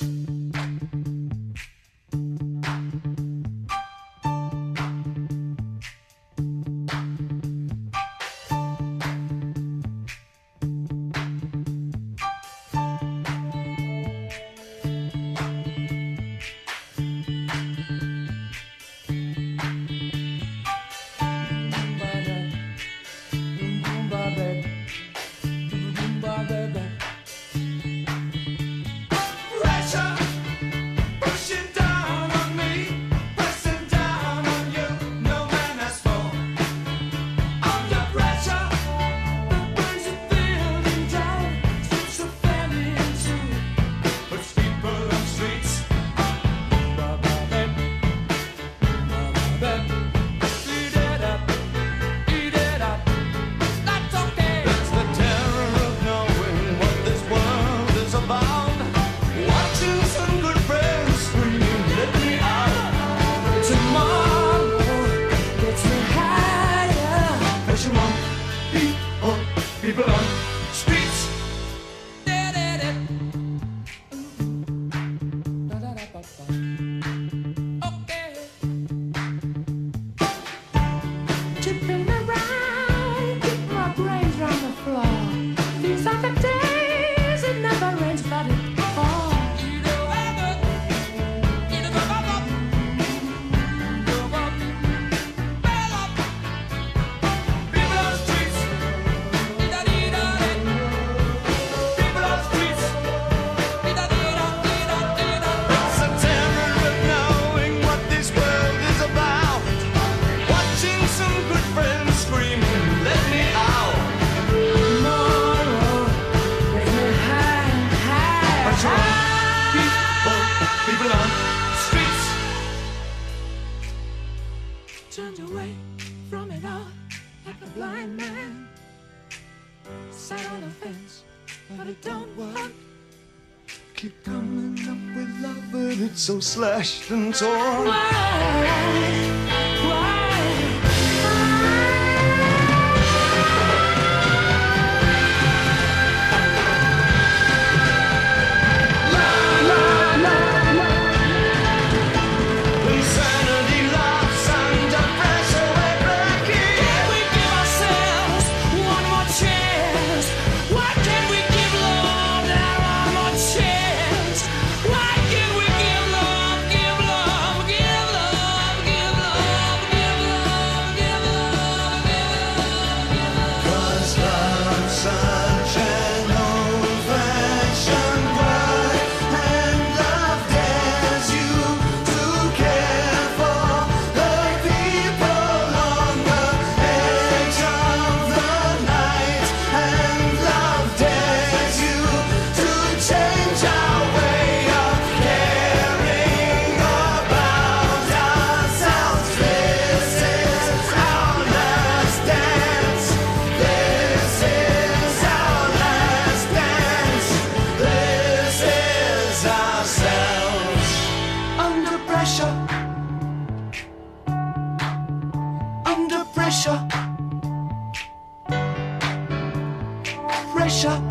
you That's the terror of knowing what this world is about. should turned away from it all like a blind man. Sat on a fence, but it don't work. Keep coming up with love, but it's so slashed and torn. Why? pressure. Pressure.